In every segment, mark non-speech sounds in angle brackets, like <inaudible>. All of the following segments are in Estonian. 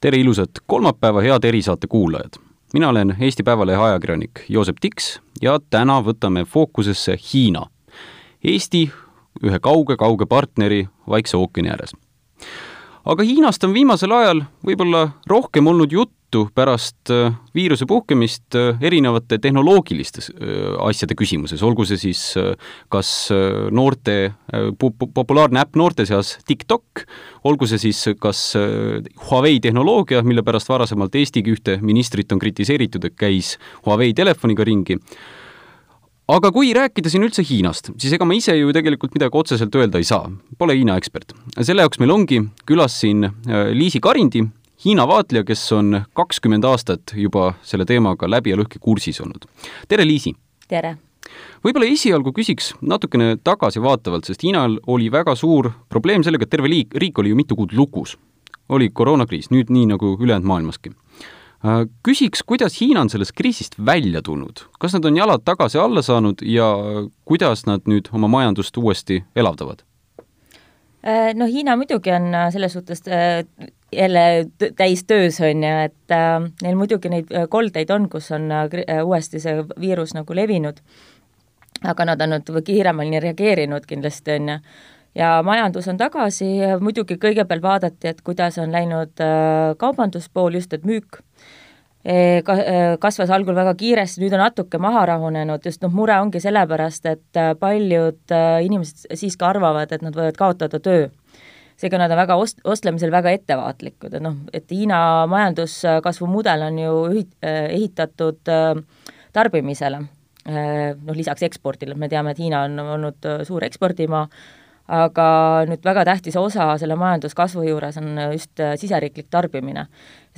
tere ilusat kolmapäeva, head erisaate kuulajad! mina olen Eesti Päevalehe ajakirjanik Joosep Tiks ja täna võtame fookusesse Hiina. Eesti ühe kauge-kauge partneri Vaikse ookeani ääres. aga Hiinast on viimasel ajal võib-olla rohkem olnud juttu, juttu pärast äh, viiruse puhkemist äh, erinevate tehnoloogiliste äh, asjade küsimuses, olgu see siis kas noorte, populaarne äpp noorte seas TikTok, olgu see siis kas Huawei tehnoloogia, mille pärast varasemalt Eestigi ühte ministrit on kritiseeritud, et käis Huawei telefoniga ringi, aga kui rääkida siin üldse Hiinast, siis ega ma ise ju tegelikult midagi otseselt öelda ei saa, pole Hiina ekspert. selle jaoks meil ongi külas siin Liisi Karindi, Hiina vaatleja, kes on kakskümmend aastat juba selle teemaga läbi ja lõhki kursis olnud. tere, Liisi! tere! võib-olla esialgu küsiks natukene tagasivaatavalt, sest Hiinal oli väga suur probleem sellega, et terve liik, riik oli ju mitu kuud lukus. oli koroonakriis, nüüd nii nagu ülejäänud maailmaski. Äh, küsiks, kuidas Hiina on sellest kriisist välja tulnud, kas nad on jalad tagasi alla saanud ja kuidas nad nüüd oma majandust uuesti elavdavad? Äh, no Hiina muidugi on äh, selles suhtes jälle täis töös, on ju, et äh, neil muidugi neid äh, koldeid on, kus on äh, äh, uuesti see viirus nagu levinud, aga nad on nüüd kiiremini reageerinud kindlasti, on ju, ja majandus on tagasi, muidugi kõigepealt vaadati, et kuidas on läinud äh, kaubanduspool, just et müük e, ka-, äh, kasvas algul väga kiiresti, nüüd on natuke maha rahunenud, just noh, mure ongi sellepärast, et paljud inimesed siiski arvavad, et nad võivad kaotada töö seega nad on väga ost-, ostlemisel väga ettevaatlikud, et noh, et Hiina majanduskasvu mudel on ju ühit-, ehitatud äh, tarbimisele, äh, noh lisaks ekspordile, me teame, et Hiina on olnud äh, suur ekspordimaa, aga nüüd väga tähtis osa selle majanduskasvu juures on just siseriiklik tarbimine.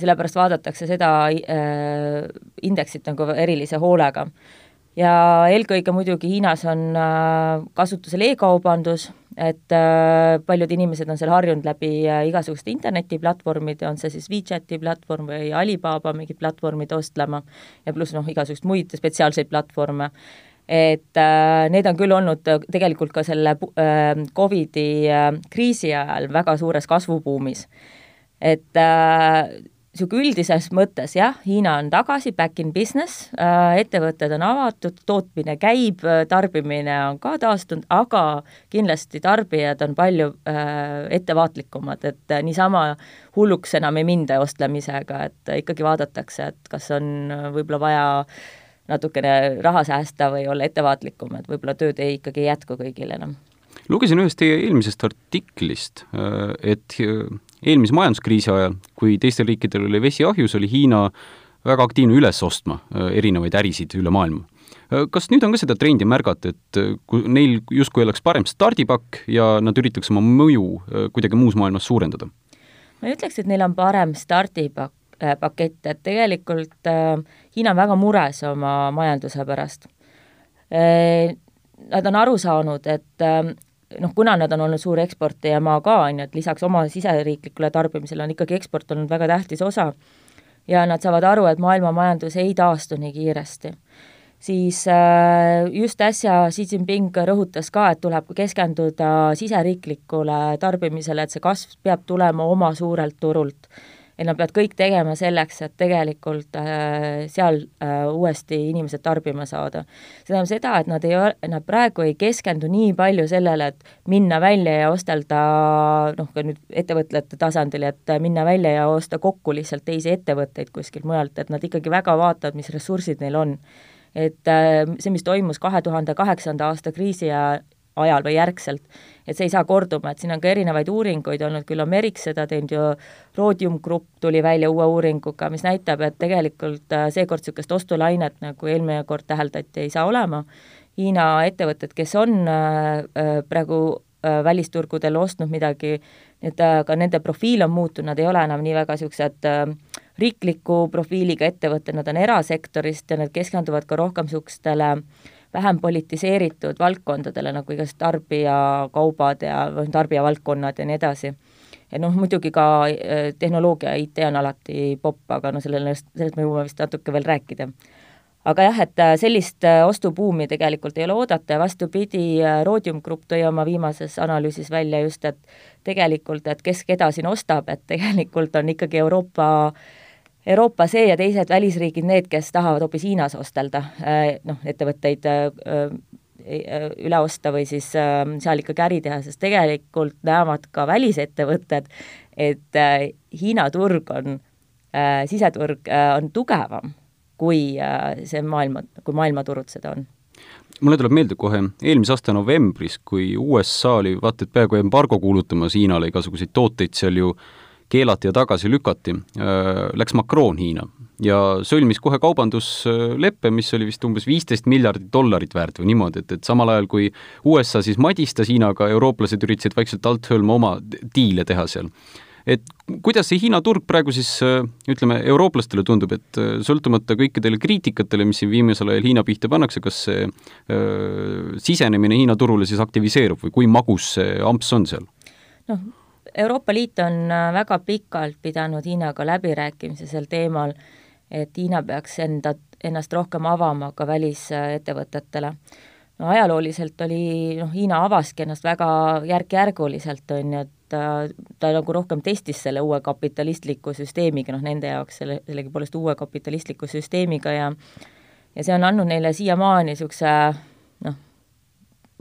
sellepärast vaadatakse seda äh, indeksit nagu erilise hoolega. ja eelkõige muidugi Hiinas on äh, kasutusel e-kaubandus, et äh, paljud inimesed on seal harjunud läbi äh, igasuguste internetiplatvormide, on see siis WeChati platvorm või Alibaba mingid platvormid ostlema ja pluss noh, igasuguseid muid spetsiaalseid platvorme, et äh, need on küll olnud tegelikult ka selle äh, Covidi äh, kriisi ajal väga suures kasvubuumis. et äh, niisugune üldises mõttes jah, Hiina on tagasi, back in business äh,, ettevõtted on avatud, tootmine käib, äh, tarbimine on ka taastunud, aga kindlasti tarbijad on palju äh, ettevaatlikumad, et äh, niisama hulluks enam ei minda ostlemisega, et ikkagi vaadatakse, et kas on võib-olla vaja natukene raha säästa või olla ettevaatlikum, et võib-olla tööd ei ikkagi ei jätku kõigil enam. Lugesin ühest teie eelmisest artiklist, et eelmise majanduskriisi ajal, kui teistel riikidel oli vesi ahjus, oli Hiina väga aktiivne üles ostma äh, erinevaid ärisid üle maailma. Äh, kas nüüd on ka seda trendi märgata, et äh, kui neil justkui oleks parem stardipakk ja nad üritaks oma mõju kuidagi muus maailmas suurendada? ma ei ütleks, et neil on parem stardipakk, pakett, et tegelikult äh, Hiina on väga mures oma majanduse pärast äh,. Nad on aru saanud, et äh, noh, kuna nad on olnud suur eksportijamaa ka, on ju, et lisaks oma siseriiklikule tarbimisele on ikkagi eksport olnud väga tähtis osa. ja nad saavad aru, et maailma majandus ei taastu nii kiiresti, siis äh, just äsja Xi Jinping rõhutas ka, et tuleb keskenduda siseriiklikule tarbimisele, et see kasv peab tulema oma suurelt turult et nad peavad kõik tegema selleks, et tegelikult äh, seal äh, uuesti inimesed tarbima saada. see tähendab seda, et nad ei, nad praegu ei keskendu nii palju sellele, et minna välja ja ostelda noh, ka nüüd ettevõtjate tasandil, et minna välja ja osta kokku lihtsalt teisi ettevõtteid kuskilt mujalt, et nad ikkagi väga vaatavad, mis ressursid neil on. et äh, see, mis toimus kahe tuhande kaheksanda aasta kriisi ajal või järgselt, et see ei saa korduma, et siin on ka erinevaid uuringuid olnud, küll on Meriks seda teinud ju, Rhodium Grupp tuli välja uue uuringuga, mis näitab, et tegelikult äh, seekord niisugust ostulainet, nagu eelmine kord täheldati, ei saa olema, Hiina ettevõtted, kes on äh, äh, praegu välisturgudel ostnud midagi, et ka nende profiil on muutunud, nad ei ole enam nii väga niisugused riikliku profiiliga ettevõtted, nad on erasektorist ja nad keskenduvad ka rohkem niisugustele äh, vähem politiseeritud valdkondadele, nagu igasugused tarbijakaubad ja tarbijavaldkonnad ja nii edasi. ja noh, muidugi ka äh, tehnoloogia, IT on alati popp, aga no sellele, sellest me jõuame vist natuke veel rääkida. aga jah, et äh, sellist äh, ostubuumi tegelikult ei ole oodata ja vastupidi, äh, Rhodium Group tõi oma viimases analüüsis välja just, et tegelikult, et kes keda siin ostab, et tegelikult on ikkagi Euroopa Euroopa see ja teised välisriigid need, kes tahavad hoopis Hiinas ostelda, noh, ettevõtteid üle osta või siis seal ikkagi äri teha, sest tegelikult näevad ka välisettevõtted, et Hiina turg on, siseturg on tugevam kui äh, see maailma, kui maailmaturud seda on. Mulle tuleb meelde kohe eelmise aasta novembris, kui USA oli vaata et peaaegu embargo kuulutamas Hiinale, igasuguseid tooteid seal ju keelati ja tagasi lükati, äh, läks Macron Hiina ja sõlmis kohe kaubandusleppe, mis oli vist umbes viisteist miljardit dollarit väärt või niimoodi, et, et samal ajal kui USA siis madistas Hiinaga, eurooplased üritasid vaikselt alt hõlma oma diile teha seal et kuidas see Hiina turg praegu siis äh, ütleme, eurooplastele tundub, et äh, sõltumata kõikidele kriitikatele, mis siin viimasel ajal Hiina pihta pannakse, kas see öö, sisenemine Hiina turule siis aktiviseerub või kui magus see amps on seal? noh, Euroopa Liit on väga pikalt pidanud Hiinaga läbirääkimisi sel teemal, et Hiina peaks enda, ennast rohkem avama ka välisettevõtetele. No ajalooliselt oli noh, Hiina avaski ennast väga järk-järguliselt, on ju, et ta, ta nagu rohkem testis selle uue kapitalistliku süsteemiga, noh nende jaoks selle, sellegipoolest uue kapitalistliku süsteemiga ja ja see on andnud neile siiamaani niisuguse noh,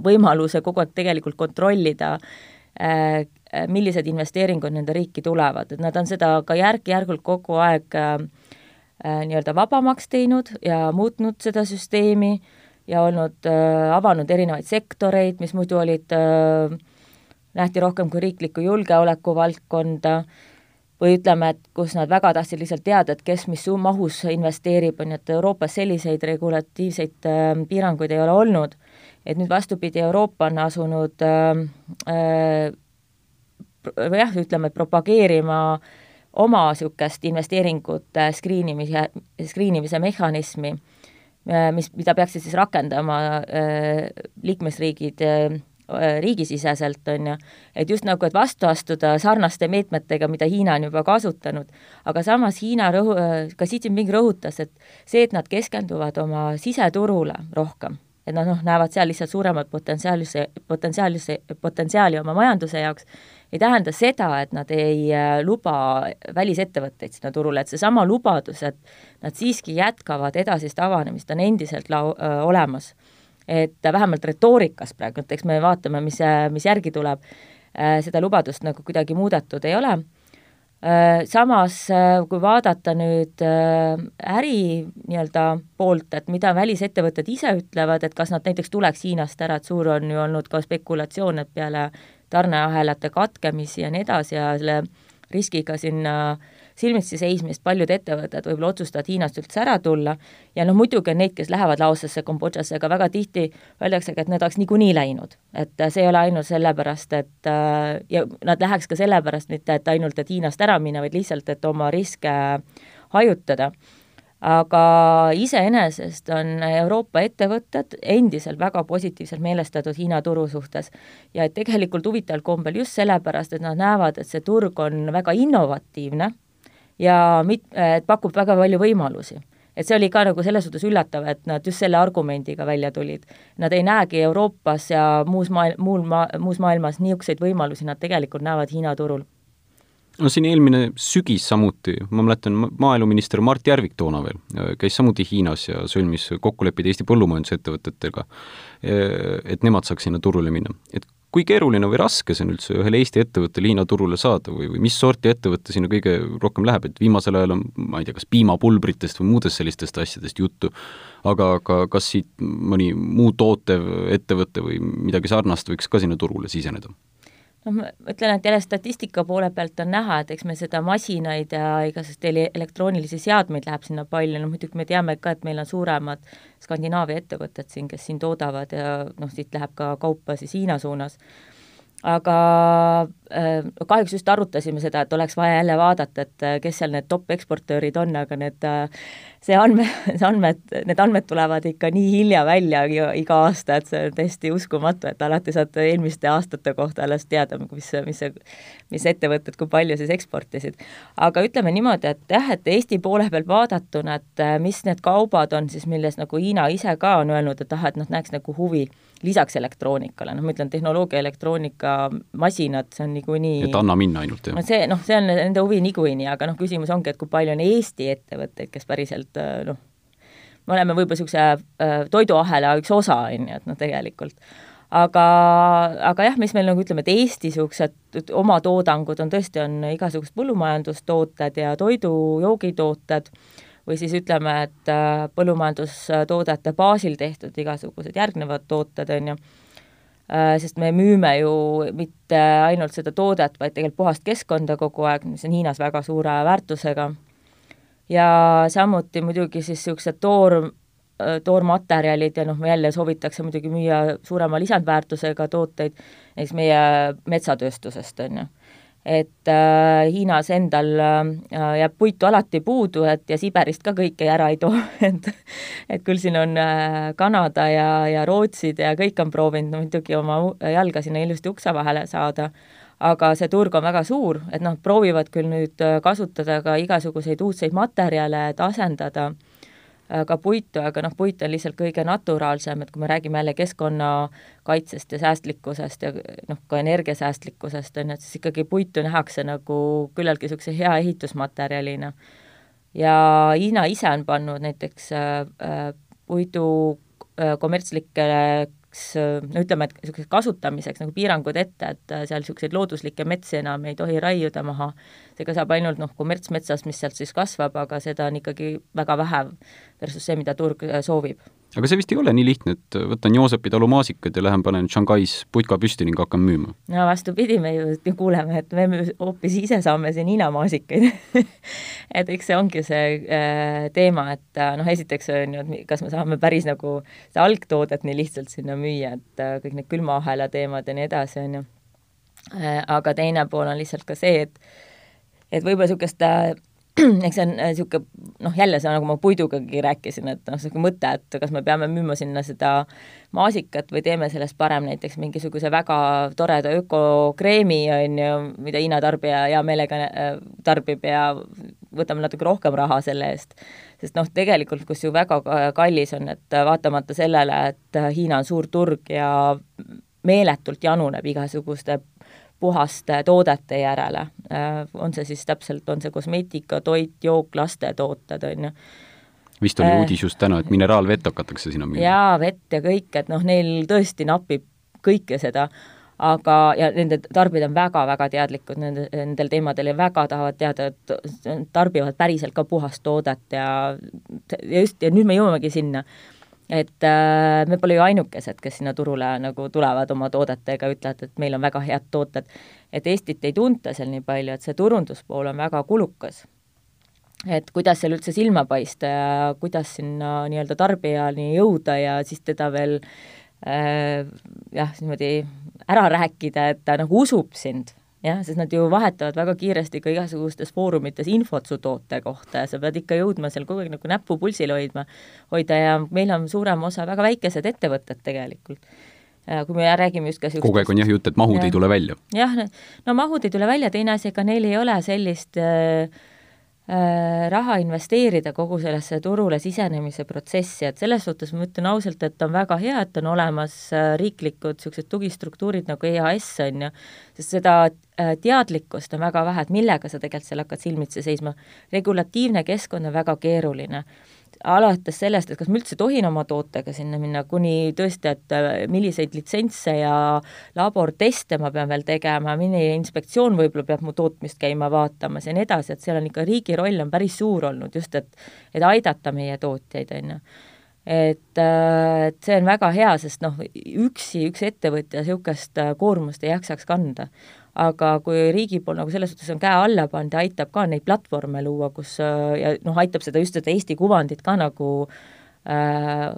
võimaluse kogu aeg tegelikult kontrollida äh,, millised investeeringud nende riiki tulevad, et nad on seda ka järk-järgult kogu aeg äh, nii-öelda vabamaks teinud ja muutnud seda süsteemi ja olnud äh,, avanud erinevaid sektoreid, mis muidu olid äh, nähti rohkem kui riikliku julgeoleku valdkonda või ütleme, et kus nad väga tahtsid lihtsalt teada, et kes mis mahus investeerib, on ju, et Euroopas selliseid regulatiivseid äh, piiranguid ei ole olnud. Et nüüd vastupidi, Euroopa on asunud äh, äh, jah, ütleme, propageerima oma niisugust investeeringute screen imise, screen imise mehhanismi, äh, mis, mida peaksid siis rakendama äh, liikmesriigid äh, riigisiseselt, on ju, et just nagu, et vastu astuda sarnaste meetmetega, mida Hiina on juba kasutanud. aga samas Hiina rõhu-, ka Xi Jinping rõhutas, et see, et nad keskenduvad oma siseturule rohkem, et nad noh, näevad seal lihtsalt suuremat potentsiaalse, potentsiaalse, potentsiaali oma majanduse jaoks, ei tähenda seda, et nad ei äh, luba välisettevõtteid sinna turule, et seesama lubadus, et nad siiski jätkavad edasist avanemist, on endiselt lau-, olemas. Et vähemalt retoorikas praegu, et eks me vaatame, mis, mis järgi tuleb, äh, seda lubadust nagu kuidagi muudetud ei ole, äh, samas äh, kui vaadata nüüd äri nii-öelda poolt, et mida välisettevõtted ise ütlevad, et kas nad näiteks tuleks Hiinast ära, et suur on ju olnud ka spekulatsioon, et peale tarneahelate katkemisi ja nii edasi ja selle riskiga sinna äh, silmitsi seismist paljud ettevõtted võib-olla otsustavad Hiinast üldse ära tulla ja noh, muidugi on neid, kes lähevad Laosesse, Kambodžasse, aga väga tihti öeldaksegi, et need oleks niikuinii läinud. et see ei ole ainult sellepärast, et äh, ja nad läheks ka sellepärast, mitte et ainult, et Hiinast ära minna, vaid lihtsalt, et oma riske hajutada aga iseenesest on Euroopa ettevõtted endiselt väga positiivselt meelestatud Hiina turu suhtes. ja et tegelikult huvitaval kombel just sellepärast, et nad näevad, et see turg on väga innovatiivne ja mit-, et pakub väga palju võimalusi. et see oli ka nagu selles suhtes üllatav, et nad just selle argumendiga välja tulid. Nad ei näegi Euroopas ja muus maa-, muul maa, muus maailmas niisuguseid võimalusi, nad tegelikult näevad Hiina turul no siin eelmine sügis samuti, ma mäletan, maaeluminister Mart Järvik toona veel käis samuti Hiinas ja sõlmis kokkuleppeid Eesti põllumajandusettevõtetega, et nemad saaks sinna turule minna. et kui keeruline või raske see on üldse ühel Eesti ettevõttel Hiina turule saada või, või mis sorti ettevõte sinna kõige rohkem läheb, et viimasel ajal on, ma ei tea, kas piimapulbritest või muudest sellistest asjadest juttu, aga, aga kas siit mõni muu tootev ettevõte või midagi sarnast võiks ka sinna turule siseneda? Noh, ma ütlen, et jälle statistika poole pealt on näha, et eks me seda masinaid ja igasuguseid elektroonilisi seadmeid läheb sinna palju, no muidugi me teame ka, et meil on suuremad Skandinaavia ettevõtted siin, kes siin toodavad ja noh, siit läheb ka kaupa siis Hiina suunas. Aga kahjuks just arutasime seda, et oleks vaja jälle vaadata, et kes seal need top eksportöörid on, aga need, see andme, <laughs> see andmed, need andmed tulevad ikka nii hilja välja iga aasta, et see on täiesti uskumatu, et alati saad eelmiste aastate kohta alles teada, mis, mis mis ettevõtted, kui palju siis eksportisid. aga ütleme niimoodi, et jah, et Eesti poole pealt vaadatuna, et mis need kaubad on siis, milles nagu Hiina ise ka on öelnud, et ah, et nad näeks nagu huvi lisaks elektroonikale, noh, ma ütlen, tehnoloogia, elektroonika, masinad, see on niikuinii et anna minna ainult, jah? no see, noh, see on nende huvi niikuinii, aga noh, küsimus ongi, et kui palju on Eesti ettevõtteid, kes päriselt noh, me oleme võib-olla niisuguse äh, toiduahela üks osa, on ju, et noh, tegelikult aga, aga jah, mis meil nagu ütleme, et Eesti niisugused oma toodangud on tõesti, on igasugused põllumajandustooted ja toidu, joogitooted, või siis ütleme, et äh, põllumajandustoodete baasil tehtud igasugused järgnevad tooted, on ju, äh, sest me müüme ju mitte ainult seda toodet, vaid tegelikult puhast keskkonda kogu aeg, mis on Hiinas väga suure väärtusega, ja samuti muidugi siis niisugused toor, äh, toormaterjalid ja noh, jälle soovitakse muidugi müüa suurema lisandväärtusega tooteid, näiteks meie metsatööstusest, on ju et äh, Hiinas endal äh, jääb puitu alati puudu, et ja Siberist ka kõike ära ei too, <laughs> et et küll siin on äh, Kanada ja, ja Rootsid ja kõik on proovinud no, muidugi oma jalga sinna ilusti ukse vahele saada, aga see turg on väga suur, et noh, proovivad küll nüüd äh, kasutada ka igasuguseid uudseid materjale, et asendada äh, ka puitu, aga noh, puit on lihtsalt kõige naturaalsem, et kui me räägime jälle keskkonnakaitsest ja säästlikkusest ja noh, ka energiasäästlikkusest, on ju, et siis ikkagi puitu nähakse nagu küllaltki niisuguse hea ehitusmaterjalina. ja Hiina ise on pannud näiteks äh, äh puidu äh, kommertslikele no ütleme, et niisuguseks kasutamiseks nagu piirangud ette, et äh, seal niisuguseid looduslikke metsi enam ei tohi raiuda maha, seega saab ainult noh, kommertsmetsas, mis sealt siis kasvab, aga seda on ikkagi väga vähe versus see, mida turg äh, soovib aga see vist ei ole nii lihtne, et võtan Joosepi talu maasikad ja lähen panen Shanghais putka püsti ning hakkan müüma? no vastupidi, me ju kuuleme, et me hoopis ise saame siin Hiina-maasikaid <laughs> et eks see ongi see äh, teema, et äh, noh, esiteks on ju, et kas me saame päris nagu seda algtoodet nii lihtsalt sinna müüa, et äh, kõik need külmaahela teemad ja nii edasi, on ju aga teine pool on lihtsalt ka see, et et võib-olla niisugust <clears throat> eks see on niisugune äh, noh, jälle see, nagu ma puidugagi rääkisin, et noh, niisugune mõte, et kas me peame müüma sinna seda maasikat või teeme sellest parem näiteks mingisuguse väga toreda ökokreemi, on ju, mida Hiina tarbija hea meelega äh, tarbib ja võtame natuke rohkem raha selle eest. sest noh, tegelikult kus ju väga kallis on, et vaatamata sellele, et Hiina on suur turg ja meeletult januneb igasuguste puhaste toodete järele, äh, on see siis täpselt, on see kosmeetika, toit, jook, lastetooted, on ju. vist oli äh, uudis just täna, et mineraalvett hakatakse sinna müüma. jaa, vett ja kõik, et noh, neil tõesti napib kõike seda, aga, ja nende tarbijad on väga-väga teadlikud nende, nendel teemadel ja väga tahavad teada, et tarbivad päriselt ka puhast toodet ja ja just, ja nüüd me jõuamegi sinna et äh, me pole ju ainukesed, kes sinna turule nagu tulevad oma toodetega, ütlevad, et meil on väga head tooted. et Eestit ei tunta seal nii palju, et see turunduspool on väga kulukas. et kuidas seal üldse silma paista ja kuidas sinna nii-öelda tarbijani jõuda ja siis teda veel äh, jah, niimoodi ära rääkida, et ta nagu usub sind jah, sest nad ju vahetavad väga kiiresti ka igasugustes foorumites infot su toote kohta ja sa pead ikka jõudma seal kogu aeg nagu näppu pulsil hoidma, hoida ja meil on suurem osa väga väikesed ettevõtted tegelikult. kui me räägime just ka kogu aeg on jah jutt, et mahud ja. ei tule välja? jah, no mahud ei tule välja, teine asi, ega neil ei ole sellist äh, Äh, raha investeerida kogu sellesse turule sisenemise protsessi, et selles suhtes ma ütlen ausalt, et on väga hea, et on olemas äh, riiklikud niisugused tugistruktuurid nagu EAS, on ju, sest seda äh, teadlikkust on väga vähe, et millega sa tegelikult seal hakkad silmitsi seisma. regulatiivne keskkond on väga keeruline alates sellest, et kas ma üldse tohin oma tootega sinna minna, kuni tõesti, et äh, milliseid litsentse ja laborteste ma pean veel tegema, milline inspektsioon võib-olla peab mu tootmist käima vaatamas ja nii edasi, et seal on ikka riigi roll on päris suur olnud just, et et aidata meie tootjaid, on ju. Et, äh, et see on väga hea, sest noh, üksi üks ettevõtja niisugust äh, koormust ei jaksaks kanda aga kui riigi pool nagu selles suhtes on käe alla pannud ja aitab ka neid platvorme luua, kus ja noh, aitab seda just seda Eesti kuvandit ka nagu äh,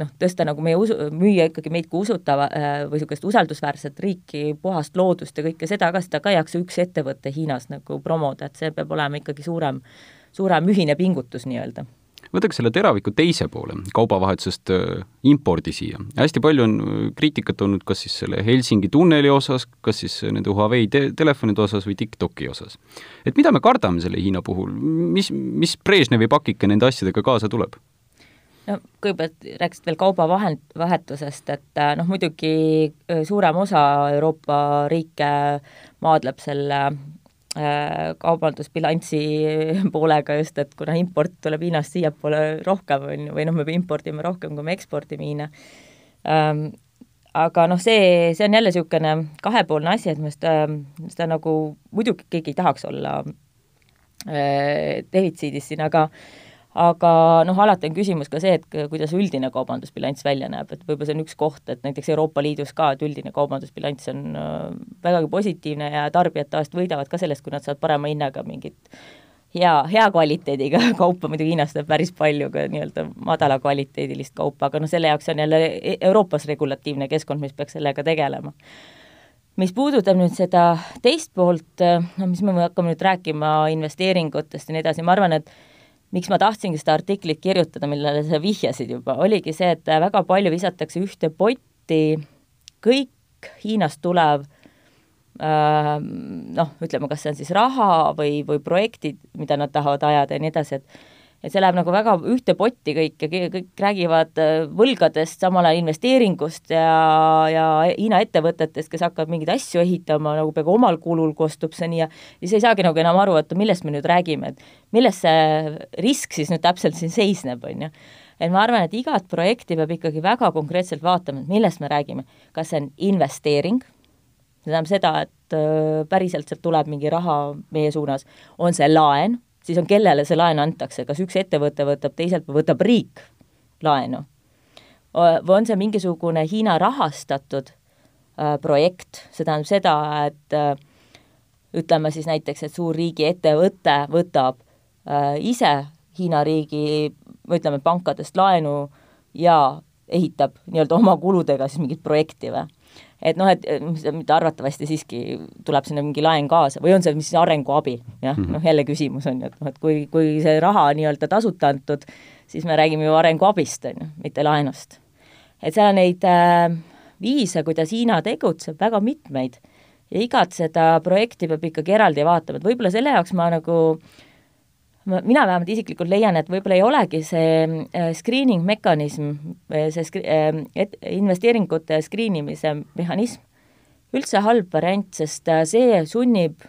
noh, tõsta nagu meie usu, müüa ikkagi meid kui usutava või niisugust usaldusväärset riiki, puhast loodust ja kõike seda ka, seda ka ei jaksa üks ettevõte Hiinas nagu promoda, et see peab olema ikkagi suurem, suurem ühine pingutus nii-öelda võtaks selle teraviku teise poole, kaubavahetusest äh, impordi siia. hästi palju on äh, kriitikat olnud kas siis selle Helsingi tunneli osas, kas siis nende Huawei te telefonide osas või TikToki osas. et mida me kardame selle Hiina puhul, mis, mis Brežnevi pakike nende asjadega kaasa tuleb? no kõigepealt rääkisid veel kaubavahend, vahetusest, et äh, noh, muidugi suurem osa Euroopa riike maadleb selle Äh, kaubandusbilansi <laughs> poolega just, et kuna import tuleb Hiinast siiapoole rohkem, on ju, või noh, me impordime rohkem, kui me ekspordime Hiina ähm,. aga noh, see, see on jälle niisugune kahepoolne asi, et me seda, seda nagu, muidugi keegi ei tahaks olla äh, defitsiidis siin, aga äh, aga noh, alati on küsimus ka see, et kuidas üldine kaubandusbilanss välja näeb, et võib-olla see on üks koht, et näiteks Euroopa Liidus ka, et üldine kaubandusbilanss on äh, vägagi positiivne ja tarbijad tavaliselt võidavad ka sellest, kui nad saavad parema hinnaga mingit hea, hea kvaliteediga <laughs> kaupa, muidugi Hiinas tuleb päris palju ka nii-öelda madala kvaliteedilist kaupa, aga noh, selle jaoks on jälle e-, Euroopas regulatiivne keskkond, mis peaks sellega tegelema. Mis puudutab nüüd seda teist poolt, no mis me hakkame nüüd rääkima investeeringutest ja nii edasi, ma arvan, et miks ma tahtsingi seda artiklit kirjutada, millele sa vihjasid juba, oligi see, et väga palju visatakse ühte potti kõik Hiinast tulev äh, noh, ütleme, kas see on siis raha või, või projektid, mida nad tahavad ajada ja nii edasi, et et see läheb nagu väga ühte potti kõik ja kõik räägivad äh, võlgadest, samal ajal investeeringust ja, ja Hiina ettevõtetest, kes hakkavad mingeid asju ehitama nagu peaaegu omal kulul kostub see nii ja siis ei saagi nagu enam aru, et millest me nüüd räägime, et milles see risk siis nüüd täpselt siin seisneb, on ju et ma arvan, et igat projekti peab ikkagi väga konkreetselt vaatama, et millest me räägime. kas see on investeering, see tähendab seda, et äh, päriselt sealt tuleb mingi raha meie suunas, on see laen, siis on, kellele see laen antakse, kas üks ettevõte võtab, teiselt võtab riik laenu? või on see mingisugune Hiina rahastatud äh, projekt, see tähendab seda, et äh, ütleme siis näiteks, et suur riigiettevõte võtab äh, ise Hiina riigi, ütleme, pankadest laenu ja ehitab nii-öelda oma kuludega siis mingit projekti või? Et noh, et mitte arvatavasti siiski tuleb sinna mingi laen kaasa või on see mis arenguabi, jah mm -hmm., noh jälle küsimus on ju, et noh, et kui, kui see raha nii-öelda tasuta antud, siis me räägime ju arenguabist, on ju, mitte laenust. et seal on neid äh, viise, kuidas Hiina tegutseb, väga mitmeid ja igat seda projekti peab ikkagi eraldi vaatama, et võib-olla selle jaoks ma nagu äh, mina vähemalt isiklikult leian, et võib-olla ei olegi see äh, screening mekanism, see skri-, äh, et investeeringute screen imise mehhanism üldse halb variant, sest äh, see sunnib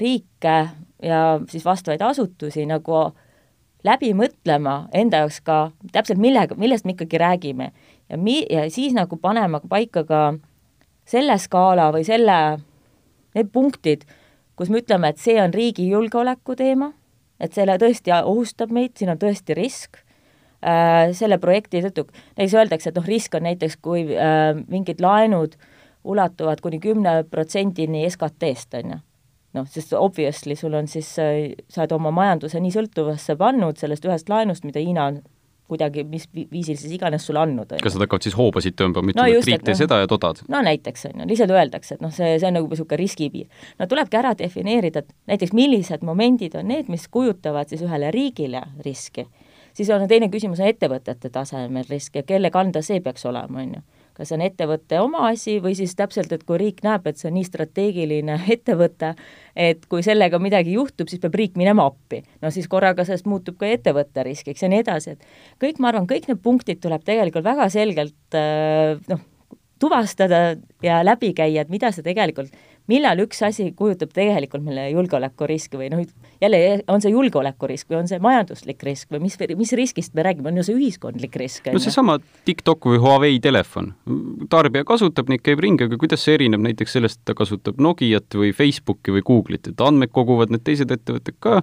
riike ja siis vastavaid asutusi nagu läbi mõtlema enda jaoks ka täpselt millega, millest me ikkagi räägime. ja mi-, ja siis nagu panema paika ka selle skaala või selle, need punktid, kus me ütleme, et see on riigi julgeoleku teema et selle tõesti ohustab meid, siin on tõesti risk äh, selle projekti tõttu, näiteks öeldakse, et noh, risk on näiteks, kui äh, mingid laenud ulatuvad kuni kümne protsendini SKT-st, on ju. noh, sest obviously sul on siis äh,, sa oled oma majanduse nii sõltuvasse pannud sellest ühest laenust, mida Hiina on kuidagi, mis viisil siis iganes sulle andnud. kas nad hakkavad siis hoobasid tõmbama, ütlema no, et riik, tee no, seda ja todad? no näiteks, on ju, lihtsalt öeldakse, et noh, see, see on nagu niisugune riskipiir. no tulebki ära defineerida, et näiteks millised momendid on need, mis kujutavad siis ühele riigile riski. siis on teine küsimus on ettevõtete tasemel risk ja kelle kanda see peaks olema, on ju kas see on ettevõtte oma asi või siis täpselt, et kui riik näeb, et see on nii strateegiline <laughs> ettevõte, et kui sellega midagi juhtub, siis peab riik minema appi. no siis korraga sellest muutub ka ettevõtte riskiks ja nii edasi, et kõik, ma arvan, kõik need punktid tuleb tegelikult väga selgelt äh, noh, tuvastada ja läbi käia, et mida see tegelikult millal üks asi kujutab tegelikult meile julgeolekuriski või noh, jälle on see julgeolekurisk või on see majanduslik risk või mis, mis riskist me räägime, on ju see ühiskondlik risk. no seesama TikTok või Huawei telefon, tarbija kasutab neid, käib ringi, aga kuidas see erineb näiteks sellest, et ta kasutab Nokiat või Facebooki või Google'it, et andmeid koguvad need teised ettevõtted ka,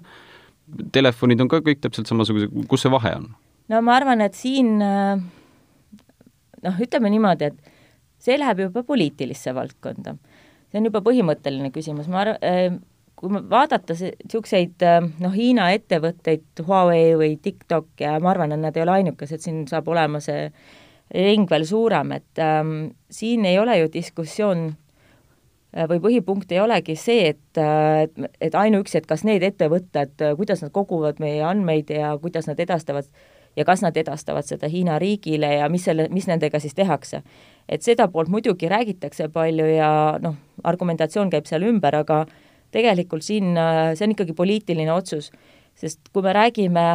telefonid on ka kõik täpselt samasugused, kus see vahe on? no ma arvan, et siin noh, ütleme niimoodi, et see läheb juba poliitilisse valdkonda see on juba põhimõtteline küsimus, ma arvan, äh, kui vaadata niisuguseid noh, Hiina ettevõtteid, Huawei või TikTok ja ma arvan, et nad ei ole ainukesed, siin saab olema see ring veel suurem, et ähm, siin ei ole ju diskussioon äh, või põhipunkt ei olegi see, et, et, et ainuüksi, et kas need ettevõtted, kuidas nad koguvad meie andmeid ja kuidas nad edastavad ja kas nad edastavad seda Hiina riigile ja mis selle, mis nendega siis tehakse. Et seda poolt muidugi räägitakse palju ja noh, argumentatsioon käib seal ümber, aga tegelikult siin see on ikkagi poliitiline otsus, sest kui me räägime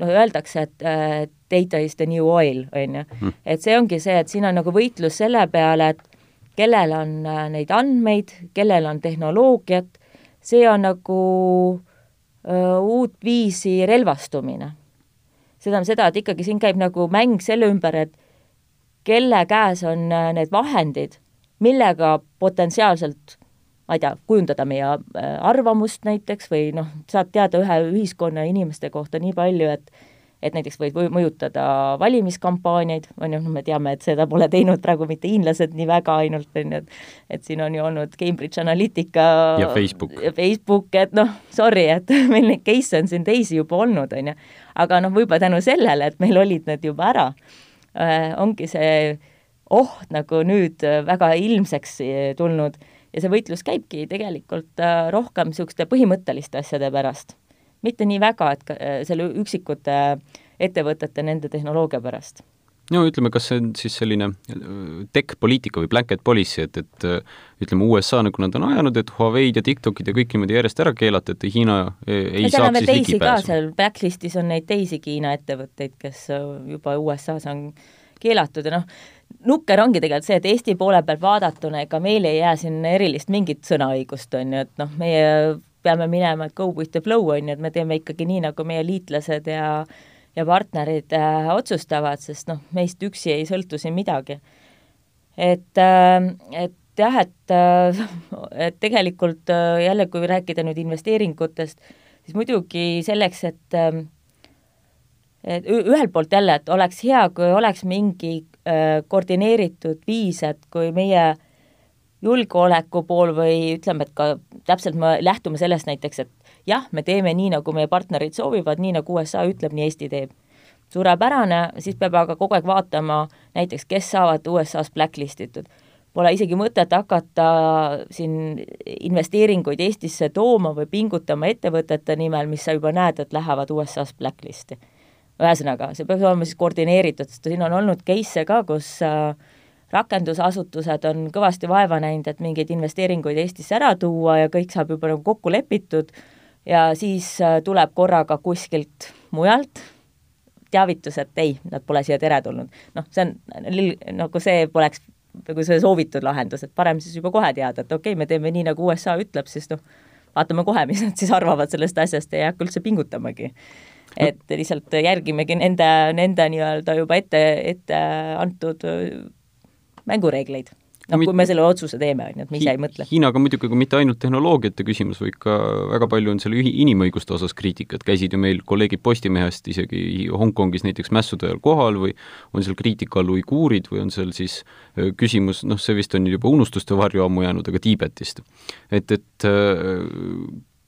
noh, öeldakse, et äh, data is the new oil, on ju. Hmm. et see ongi see, et siin on nagu võitlus selle peale, et kellel on äh, neid andmeid, kellel on tehnoloogiat, see on nagu äh, uut viisi relvastumine see tähendab seda, et ikkagi siin käib nagu mäng selle ümber, et kelle käes on äh, need vahendid, millega potentsiaalselt ma ei tea, kujundada meie äh, arvamust näiteks või noh, saad teada ühe ühiskonna inimeste kohta nii palju, et et näiteks võid mõjutada valimiskampaaniaid, on ju, noh me teame, et seda pole teinud praegu mitte hiinlased nii väga ainult, on ju, et et siin on ju olnud Cambridge Analytica ja Facebook, ja Facebook, et noh, sorry, et <laughs> meil neid case'e on siin teisi juba olnud, on ju. aga noh, võib-olla tänu sellele, et meil olid need juba ära ongi see oht nagu nüüd väga ilmseks tulnud. Ja see võitlus käibki tegelikult äh, rohkem niisuguste põhimõtteliste asjade pärast. Mitte nii väga, et äh, selle üksikute ettevõtete, nende tehnoloogia pärast no ütleme, kas see on siis selline äh, tech-poliitika või blanket policy, et, et äh, ütleme, USA, nagu nad on ajanud, et Huawei'd ja TikTokid ja kõik niimoodi järjest ära keelata, et Hiina ei, ei ja saaks siis ligipääsu. seal Blacklistis on neid teisigi Hiina ettevõtteid, kes juba USA-s on keelatud ja noh, nukker ongi tegelikult see, et Eesti poole pealt vaadatuna, ega meil ei jää siin erilist mingit sõnaõigust, on ju, et noh, meie peame minema, et go with the flow, on ju, et me teeme ikkagi nii, nagu meie liitlased ja ja partnerid äh, otsustavad, sest noh, meist üksi ei sõltu siin midagi. et äh,, et jah, et äh,, <laughs> et tegelikult äh, jälle, kui rääkida nüüd investeeringutest, siis muidugi selleks, et äh, et ühelt poolt jälle, et oleks hea, kui oleks mingi äh, koordineeritud viis, et kui meie julgeoleku pool või ütleme, et ka täpselt me lähtume sellest näiteks, et jah, me teeme nii, nagu meie partnerid soovivad, nii nagu USA ütleb, nii Eesti teeb. suurepärane, siis peab aga kogu aeg vaatama näiteks, kes saavad USA-s blacklist itud. Pole isegi mõtet hakata siin investeeringuid Eestisse tooma või pingutama ettevõtete nimel, mis sa juba näed, et lähevad USA-s blacklisti. ühesõnaga, see peaks olema siis koordineeritud, sest siin on olnud case'e ka, kus äh, rakendusasutused on kõvasti vaeva näinud, et mingeid investeeringuid Eestisse ära tuua ja kõik saab juba nagu kokku lepitud ja siis äh, tuleb korraga kuskilt mujalt teavitus, et ei, nad pole siia teretulnud. noh, see on nagu see poleks nagu see soovitud lahendus, et parem siis juba kohe teada, et okei okay,, me teeme nii, nagu USA ütleb, siis noh, vaatame kohe, mis nad siis arvavad sellest asjast ja ei hakka üldse pingutamagi. et lihtsalt järgimegi nende, nende nii-öelda juba ette, ette antud mängureegleid noh, kui me selle otsuse teeme, on ju, et me ise ei mõtle. Hiinaga muidugi ka mitte ainult tehnoloogiate küsimus, vaid ka väga palju on seal inimõiguste osas kriitikat, käisid ju meil kolleegid Postimehest isegi Hongkongis näiteks mässude ajal kohal või on seal kriitika all uiguurid või on seal siis küsimus, noh, see vist on juba unustuste varju ammu jäänud, aga Tiibetist. et, et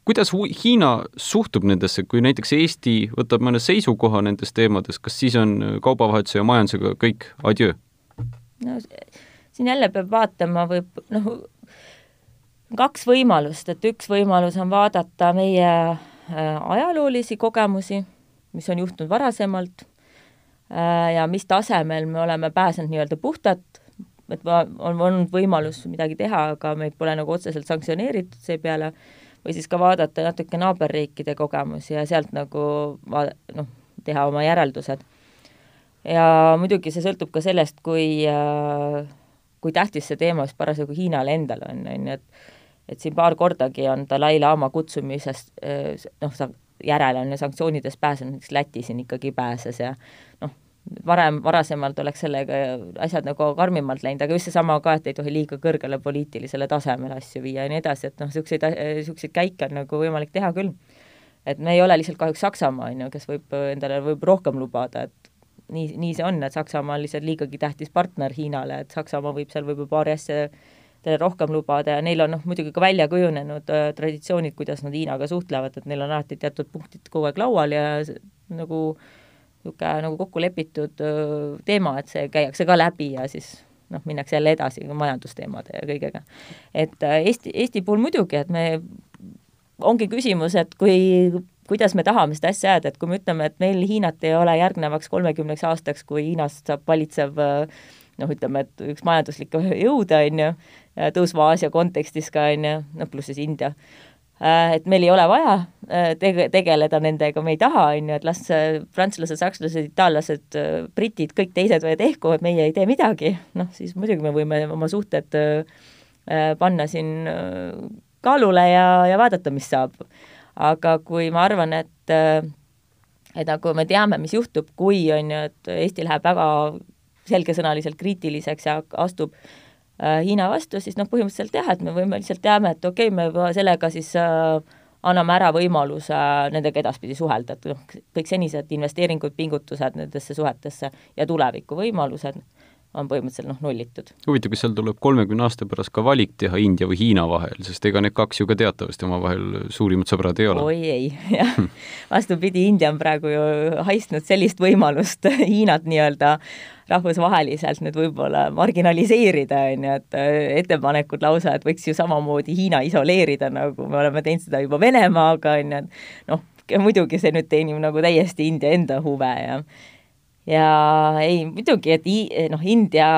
kuidas Hiina suhtub nendesse, kui näiteks Eesti võtab mõne seisukoha nendes teemades, kas siis on kaubavahetuse ja majandusega kõik adjöö? no siin jälle peab vaatama, võib noh, kaks võimalust, et üks võimalus on vaadata meie äh, ajaloolisi kogemusi, mis on juhtunud varasemalt äh, ja mis tasemel me oleme pääsenud nii-öelda puhtalt, et on olnud võimalus midagi teha, aga meid pole nagu otseselt sanktsioneeritud seepeale, või siis ka vaadata natuke naaberriikide kogemusi ja sealt nagu vaada-, noh, teha oma järeldused. Ja muidugi see sõltub ka sellest, kui äh, kui tähtis see teema just parasjagu Hiinale endale on, on ju, et et siin paar kordagi on Dalai-laama kutsumisest noh, järele on ju sanktsioonidest pääsenud, näiteks Läti siin ikkagi pääses ja noh, varem, varasemalt oleks sellega asjad nagu karmimalt läinud, aga just seesama ka, et ei tohi liiga kõrgele poliitilisele tasemele asju viia ja nii edasi, et noh, niisuguseid, niisuguseid käike on nagu võimalik teha küll. et me ei ole lihtsalt kahjuks Saksamaa, on ju, kes võib endale võib rohkem lubada, et nii, nii see on, et Saksamaa on lihtsalt liigagi tähtis partner Hiinale, et Saksamaa võib seal võib-olla paari asja talle rohkem lubada ja neil on noh, muidugi ka välja kujunenud äh, traditsioonid, kuidas nad Hiinaga suhtlevad, et neil on alati teatud punktid kogu aeg laual ja nagu niisugune nagu kokku lepitud äh, teema, et see käiakse ka läbi ja siis noh, minnakse jälle edasi majandusteemade ja kõigega. et äh, Eesti, Eesti puhul muidugi, et me, ongi küsimus, et kui kuidas me tahame seda asja ajada, et kui me ütleme, et meil Hiinat ei ole järgnevaks kolmekümneks aastaks, kui Hiinast saab valitsev noh, ütleme, et üks majanduslik jõud, on ju, tõusva Aasia kontekstis ka, on ju, noh, pluss siis India, et meil ei ole vaja tege-, tegeleda nendega, me ei taha, on ju, et las prantslased, sakslased, itaallased, britid, kõik teised tehku, et meie ei tee midagi, noh, siis muidugi me võime oma suhted panna siin kaalule ja, ja vaadata, mis saab. Aga kui ma arvan, et et nagu me teame, mis juhtub, kui on ju, et Eesti läheb väga selgesõnaliselt kriitiliseks ja astub äh, Hiina vastu, siis noh, põhimõtteliselt jah, et me võime lihtsalt teame, et okei okay,, me sellega siis äh, anname ära võimaluse nendega edaspidi suhelda, et noh, kõik senised investeeringud, pingutused nendesse suhetesse ja tulevikuvõimalused on põhimõtteliselt noh, nullitud. huvitav, kas seal tuleb kolmekümne aasta pärast ka valik teha India või Hiina vahel, sest ega need kaks ju ka teatavasti omavahel suurimad sõbrad ei ole? oi ei, <laughs> jah. vastupidi, India on praegu ju haistnud sellist võimalust <laughs> Hiinat nii-öelda rahvusvaheliselt nüüd võib-olla marginaliseerida, on ju, et äh, ettepanekud lausa, et võiks ju samamoodi Hiina isoleerida, nagu me oleme teinud seda juba Venemaaga, on ju, et noh, muidugi see nüüd teenib nagu täiesti India enda huve ja ja ei, muidugi, et noh, India,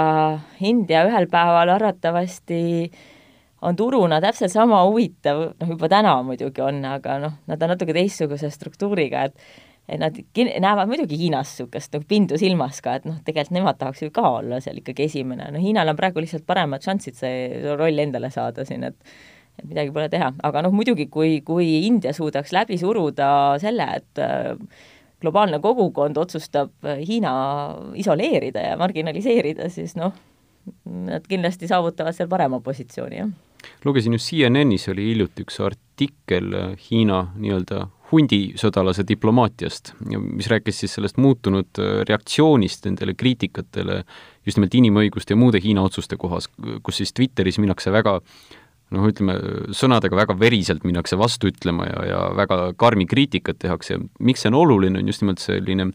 India ühel päeval arvatavasti on turuna täpselt sama huvitav, noh juba täna muidugi on, aga noh, nad on natuke teistsuguse struktuuriga, et et nad näevad muidugi Hiinas niisugust nagu pindu silmas ka, et noh, tegelikult nemad tahaks ju ka olla seal ikkagi esimene, no Hiinal on praegu lihtsalt paremad šansid see roll endale saada siin, et et midagi pole teha, aga noh, muidugi kui, kui India suudaks läbi suruda selle, et äh, globaalne kogukond otsustab äh, Hiina isoleerida ja marginaliseerida, siis noh, nad kindlasti saavutavad seal parema positsiooni, jah. lugesin just CNN-is oli hiljuti üks artikkel äh, Hiina nii-öelda hundisõdalase diplomaatiast, mis rääkis siis sellest muutunud äh, reaktsioonist nendele kriitikatele just nimelt inimõiguste ja muude Hiina otsuste kohas, kus siis Twitteris minnakse väga noh, ütleme, sõnadega väga veriselt minnakse vastu ütlema ja, ja väga karmi kriitikat tehakse ja miks see on oluline, on just nimelt selline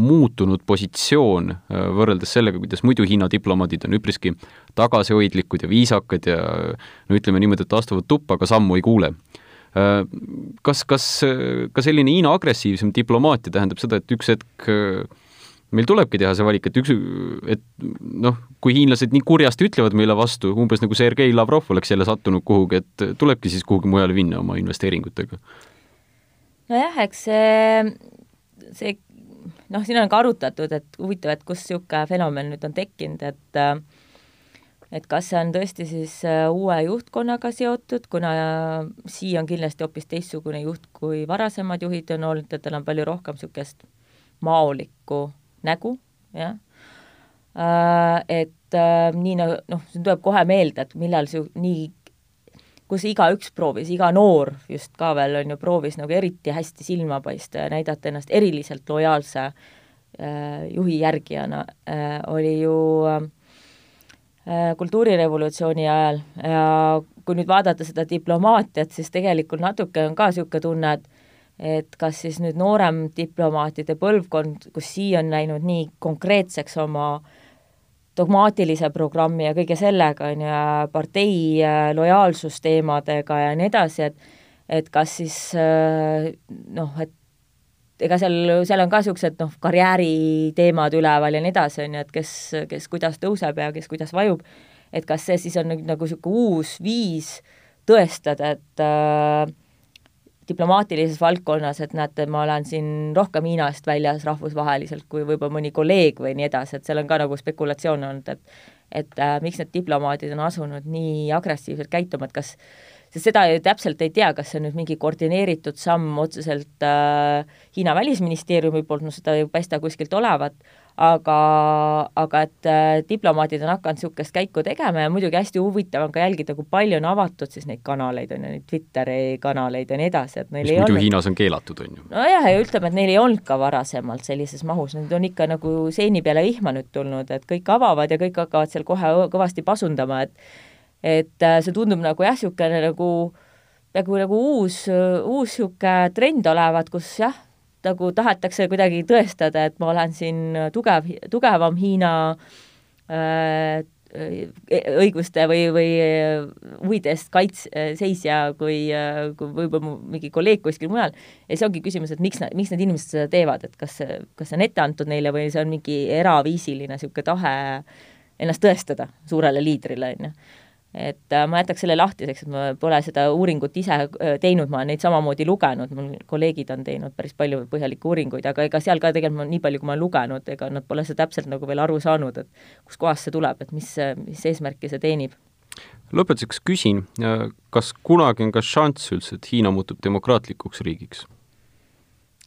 muutunud positsioon äh, võrreldes sellega, kuidas muidu Hiina diplomaadid on üpriski tagasihoidlikud ja viisakad ja no ütleme niimoodi, et astuvad tuppa, aga sammu ei kuule. Äh, kas, kas ka selline Hiina agressiivsem diplomaatia tähendab seda, et üks hetk meil tulebki teha see valik, et üks, et noh, kui hiinlased nii kurjasti ütlevad meile vastu, umbes nagu Sergei Lavrov oleks jälle sattunud kuhugi, et tulebki siis kuhugi mujale minna oma investeeringutega? nojah, eks see, see noh, siin on ka arutatud, et huvitav, et kust niisugune fenomen nüüd on tekkinud, et et kas see on tõesti siis äh, uue juhtkonnaga seotud, kuna Xi on kindlasti hoopis teistsugune juht, kui varasemad juhid on olnud, et tal on palju rohkem niisugust maolikku nägu, jah. Äh, et äh, nii nagu noh, see tuleb kohe meelde, et millal see nii, kus igaüks proovis, iga noor just ka veel on ju, proovis nagu eriti hästi silma paista ja näidata ennast eriliselt lojaalse äh, juhi järgijana äh,, oli ju äh, kultuurirevolutsiooni ajal ja kui nüüd vaadata seda diplomaatiat, siis tegelikult natuke on ka niisugune tunne, et et kas siis nüüd noorem diplomaatide põlvkond, kus siia on läinud nii konkreetseks oma dogmaatilise programmi ja kõige sellega, on ju, partei äh, lojaalsusteemadega ja nii edasi, et et kas siis äh, noh, et ega seal, seal on ka niisugused noh, karjääriteemad üleval ja nii edasi, on ju, et kes, kes kuidas tõuseb ja kes kuidas vajub, et kas see siis on nüüd nagu niisugune uus viis tõestada, et äh, diplomaatilises valdkonnas, et näete, ma olen siin rohkem Hiinast väljas rahvusvaheliselt kui võib-olla mõni kolleeg või nii edasi, et seal on ka nagu spekulatsioon olnud, et et äh, miks need diplomaadid on asunud nii agressiivselt käituma, et kas sest seda ju täpselt ei tea, kas see on nüüd mingi koordineeritud samm otseselt äh, Hiina välisministeeriumi poolt, no seda ei paista kuskilt olevat, aga, aga et äh, diplomaadid on hakanud niisugust käiku tegema ja muidugi hästi huvitav on ka jälgida, kui palju on avatud siis neid kanaleid, on ju, neid Twitteri kanaleid ja nii edasi, et neil mis ei muidu olnud Hiinas on keelatud, on ju? nojah, ja ütleme, et neil ei olnud ka varasemalt sellises mahus, need on ikka nagu seeni peale vihma nüüd tulnud, et kõik avavad ja kõik hakkavad seal kohe kõvasti pasundama, et et äh, see tundub nagu jah, niisugune nagu nagu, nagu uus, uus niisugune trend olevat, kus jah, nagu tahetakse kuidagi tõestada, et ma olen siin tugev, tugevam Hiina äh, õiguste või, või huvide eest kaits-, seisja kui, kui võib-olla mingi kolleeg kuskil mujal, ja siis ongi küsimus, et miks nad, miks need inimesed seda teevad, et kas kas see on ette antud neile või see on mingi eraviisiline niisugune tahe ennast tõestada suurele liidrile, on ju et äh, ma jätaks selle lahtiseks, et ma pole seda uuringut ise äh, teinud, ma olen neid samamoodi lugenud, mul kolleegid on teinud päris palju põhjalikke uuringuid, aga ega seal ka tegelikult ma nii palju, kui ma olen lugenud, ega nad pole seda täpselt nagu veel aru saanud, et kuskohast see tuleb, et mis, mis eesmärki see teenib. lõpetuseks küsin, kas kunagi on ka šanss üldse, et Hiina muutub demokraatlikuks riigiks?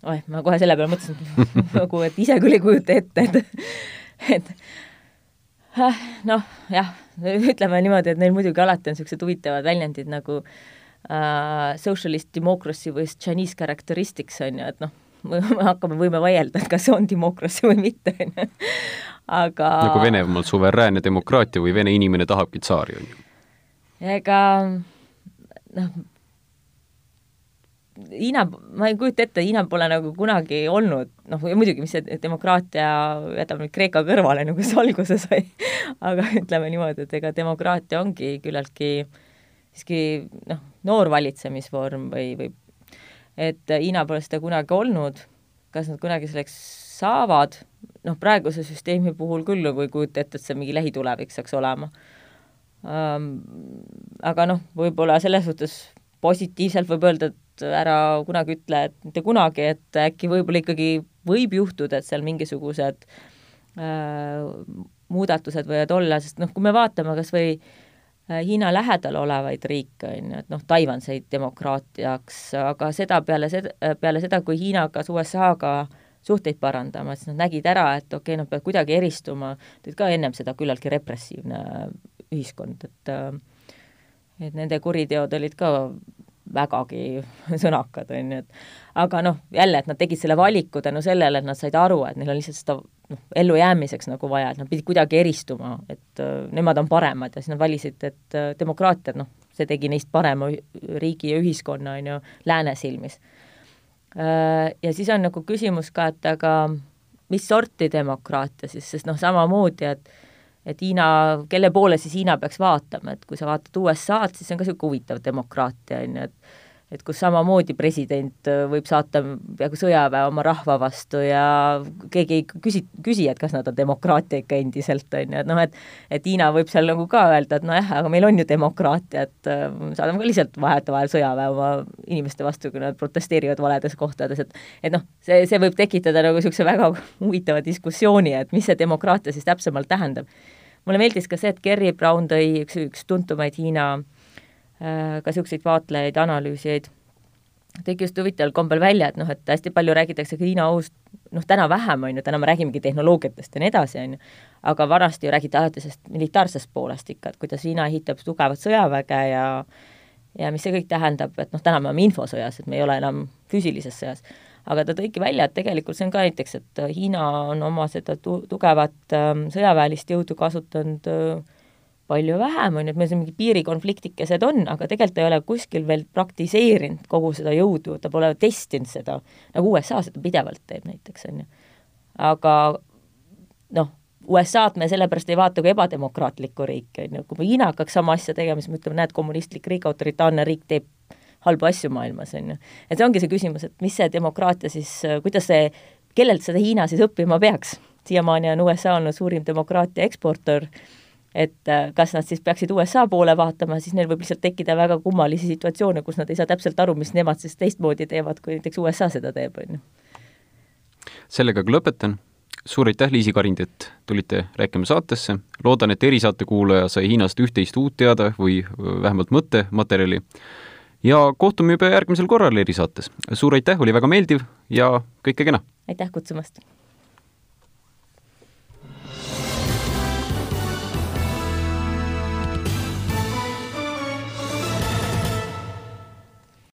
oih, ma kohe selle peale mõtlesin <laughs> nagu, et ise küll ei kujuta ette, et et noh, jah, <laughs> ütleme niimoodi, et neil muidugi alati on niisugused huvitavad väljendid nagu uh, socialist democracy või Chinese characteristics, on ju, et noh, me <laughs> hakkame, võime vaielda, et kas see on democracy või mitte, on ju. <laughs> aga nagu Venemaal suveräänne demokraatia või Vene inimene tahabki tsaari, on ju? ega noh, Hiina, ma ei kujuta ette, Hiina pole nagu kunagi olnud, noh, muidugi, mis see demokraatia, jätame nüüd Kreeka kõrvale, nagu see alguses <laughs> oli, aga ütleme niimoodi, et ega demokraatia ongi küllaltki siiski noh, noor valitsemisvorm või, või et Hiina pole seda kunagi olnud, kas nad kunagi selleks saavad, noh, praeguse süsteemi puhul küll nagu ei kujuta ette, et see mingi lähitulevik saaks olema. Um,. Aga noh, võib-olla selles suhtes positiivselt võib öelda, et ära kunagi ütle, et mitte kunagi, et äkki võib-olla ikkagi võib juhtuda, et seal mingisugused äh, muudatused võivad olla, sest noh, kui me vaatame kas või äh, Hiina lähedal olevaid riike, on ju, et noh, Taiwan sai demokraatiaks, aga seda peale seda, peale seda, kui Hiina hakkas USA-ga suhteid parandama, siis nad nägid ära, et okei okay,, nad peavad kuidagi eristuma, teid ka ennem seda küllaltki repressiivne ühiskond, et äh, et nende kuriteod olid ka vägagi <laughs> sõnakad, on ju, et aga noh, jälle, et nad tegid selle valiku tänu sellele, et nad said aru, et neil on lihtsalt seda noh, ellujäämiseks nagu vaja, et nad pidid kuidagi eristuma, et uh, nemad on paremad ja siis nad valisid, et uh, demokraatia, noh, see tegi neist parema riigi ja ühiskonna, on ju, lääne silmis uh,. Ja siis on nagu küsimus ka, et aga mis sorti demokraatia siis, sest noh, samamoodi, et et Hiina, kelle poole siis Hiina peaks vaatama, et kui sa vaatad USA-d, siis see on ka niisugune huvitav demokraatia, on ju, et et kus samamoodi president äh, võib saata peaaegu sõjaväe oma rahva vastu ja keegi ei küsi, küsi, et kas nad on demokraatia ikka endiselt, on ju, et noh, et et Hiina võib seal nagu ka öelda, et nojah, aga meil on ju demokraatia, et äh, saadame ka lihtsalt vahetevahel sõjaväe oma inimeste vastu, kui nad protesteerivad valedes kohtades, et et noh, see, see võib tekitada nagu niisuguse väga huvitava diskussiooni, et mis see demokraatia siis täpsemalt tähendab. Mulle meeldis ka see, et Kerry Brown tõi üks, üks tuntumaid Hiina äh, ka niisuguseid vaatlejaid, analüüsijaid, tõigi just huvitaval kombel välja, et noh, et hästi palju räägitakse Hiina ohust, noh, täna vähem, on ju, täna me räägimegi tehnoloogiatest ja nii edasi, on ju, aga vanasti ju räägiti alati sellest militaarsest poolest ikka, et kuidas Hiina ehitab tugevat sõjaväge ja ja mis see kõik tähendab, et noh, täna me oleme infosõjas, et me ei ole enam füüsilises sõjas. Aga ta tõigi välja, et tegelikult see on ka näiteks, et äh, Hiina on oma seda tu-, tugevat ähm, sõjaväelist jõudu kasutanud äh, palju vähem, on ju, et meil siin mingi piirikonfliktikesed on, aga tegelikult ei ole kuskil veel praktiseerinud kogu seda jõudu, ta pole testinud seda, nagu USA seda pidevalt teeb näiteks, on ju. aga noh, USA-d me sellepärast ei vaata kui ebademokraatlikku riiki, on ju, kui Hiina hakkaks sama asja tegema, siis me ütleme, näed, kommunistlik riik, autoritaarne riik teeb halbu asju maailmas, on ju. et see ongi see küsimus, et mis see demokraatia siis, kuidas see, kellelt seda Hiina siis õppima peaks? siiamaani on USA olnud suurim demokraatia eksportöör, et äh, kas nad siis peaksid USA poole vaatama, siis neil võib lihtsalt tekkida väga kummalisi situatsioone, kus nad ei saa täpselt aru, mis nemad siis teistmoodi teevad, kui näiteks USA seda teeb, on ju. sellega ka lõpetan suur aitäh, Liisi Karind, et tulite rääkima saatesse. loodan, et erisaate kuulaja sai Hiinast üht-teist uut teada või vähemalt mõttematerjali ja kohtume juba järgmisel korral erisaates. suur aitäh, oli väga meeldiv ja kõike kena! aitäh kutsumast!